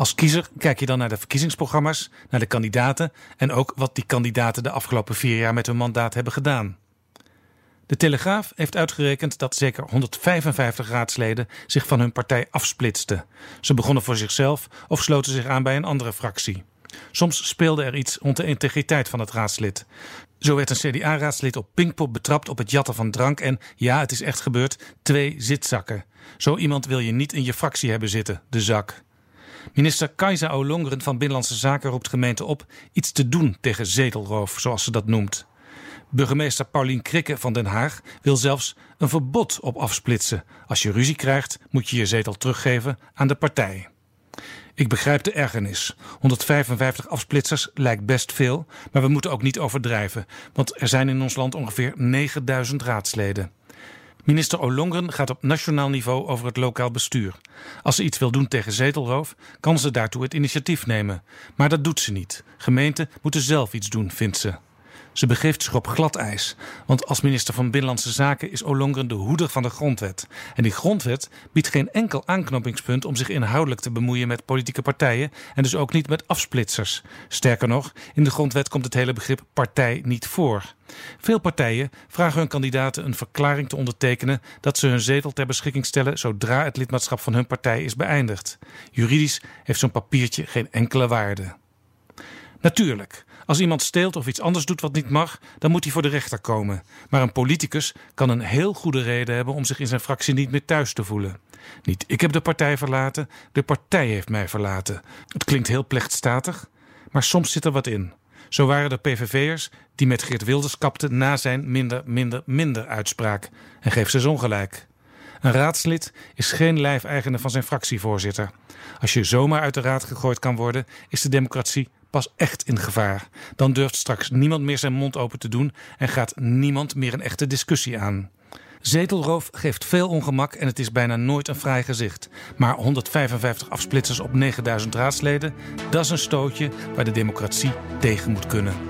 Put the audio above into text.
Als kiezer kijk je dan naar de verkiezingsprogramma's, naar de kandidaten en ook wat die kandidaten de afgelopen vier jaar met hun mandaat hebben gedaan. De Telegraaf heeft uitgerekend dat zeker 155 raadsleden zich van hun partij afsplitsten. Ze begonnen voor zichzelf of sloten zich aan bij een andere fractie. Soms speelde er iets rond de integriteit van het raadslid. Zo werd een CDA-raadslid op Pinkpop betrapt op het jatten van drank en, ja, het is echt gebeurd, twee zitzakken. Zo iemand wil je niet in je fractie hebben zitten, de zak. Minister Kajsa Olongren van Binnenlandse Zaken roept gemeenten op iets te doen tegen zetelroof, zoals ze dat noemt. Burgemeester Paulien Krikke van Den Haag wil zelfs een verbod op afsplitsen. Als je ruzie krijgt, moet je je zetel teruggeven aan de partij. Ik begrijp de ergernis. 155 afsplitsers lijkt best veel, maar we moeten ook niet overdrijven, want er zijn in ons land ongeveer 9000 raadsleden. Minister Olongren gaat op nationaal niveau over het lokaal bestuur. Als ze iets wil doen tegen zetelroof, kan ze daartoe het initiatief nemen. Maar dat doet ze niet. Gemeenten moeten zelf iets doen, vindt ze. Ze begeeft zich op glad ijs, want als minister van Binnenlandse Zaken is Olongren de hoeder van de grondwet. En die grondwet biedt geen enkel aanknopingspunt om zich inhoudelijk te bemoeien met politieke partijen en dus ook niet met afsplitsers. Sterker nog, in de grondwet komt het hele begrip partij niet voor. Veel partijen vragen hun kandidaten een verklaring te ondertekenen dat ze hun zetel ter beschikking stellen zodra het lidmaatschap van hun partij is beëindigd. Juridisch heeft zo'n papiertje geen enkele waarde. Natuurlijk, als iemand steelt of iets anders doet wat niet mag, dan moet hij voor de rechter komen. Maar een politicus kan een heel goede reden hebben om zich in zijn fractie niet meer thuis te voelen. Niet ik heb de partij verlaten, de partij heeft mij verlaten. Het klinkt heel plechtstatig, maar soms zit er wat in. Zo waren er PVV'ers die met Geert Wilders kapten na zijn minder, minder, minder uitspraak. En geef ze ongelijk. Een raadslid is geen lijfeigene van zijn fractievoorzitter. Als je zomaar uit de raad gegooid kan worden, is de democratie pas echt in gevaar. Dan durft straks niemand meer zijn mond open te doen en gaat niemand meer een echte discussie aan. Zetelroof geeft veel ongemak en het is bijna nooit een fraai gezicht. Maar 155 afsplitsers op 9000 raadsleden, dat is een stootje waar de democratie tegen moet kunnen.